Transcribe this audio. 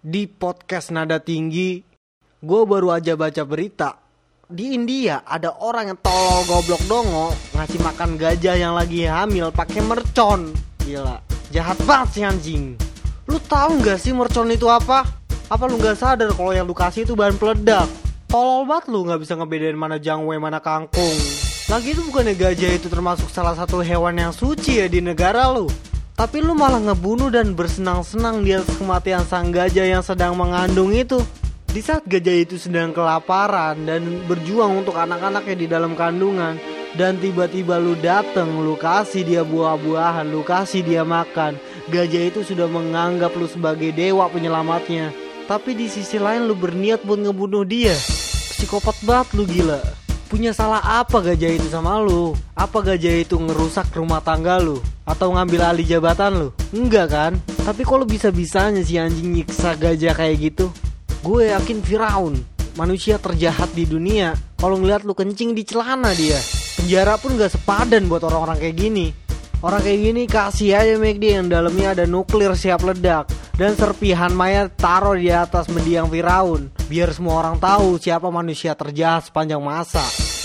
di podcast nada tinggi gue baru aja baca berita. Di India ada orang yang tolol goblok dongo ngasih makan gajah yang lagi hamil pakai mercon. Gila jahat banget sih anjing. Lu tahu nggak sih mercon itu apa? Apa lu nggak sadar kalau yang lu kasih itu bahan peledak? Tolol banget lu nggak bisa ngebedain mana jangwe mana kangkung. Lagi itu bukannya gajah itu termasuk salah satu hewan yang suci ya di negara lu tapi lu malah ngebunuh dan bersenang-senang di atas kematian sang gajah yang sedang mengandung itu. Di saat gajah itu sedang kelaparan dan berjuang untuk anak-anaknya di dalam kandungan dan tiba-tiba lu dateng, lu kasih dia buah-buahan, lu kasih dia makan. Gajah itu sudah menganggap lu sebagai dewa penyelamatnya. Tapi di sisi lain lu berniat buat ngebunuh dia. Psikopat banget lu gila. Punya salah apa gajah itu sama lu? Apa gajah itu ngerusak rumah tangga lu? Atau ngambil alih jabatan lu? Enggak kan? Tapi kalau bisa-bisanya si anjing nyiksa gajah kayak gitu Gue yakin Firaun Manusia terjahat di dunia Kalau ngeliat lu kencing di celana dia Penjara pun gak sepadan buat orang-orang kayak gini Orang kayak gini kasih aja McD yang dalamnya ada nuklir siap ledak dan serpihan mayat taruh di atas mendiang Firaun biar semua orang tahu siapa manusia terjahat sepanjang masa.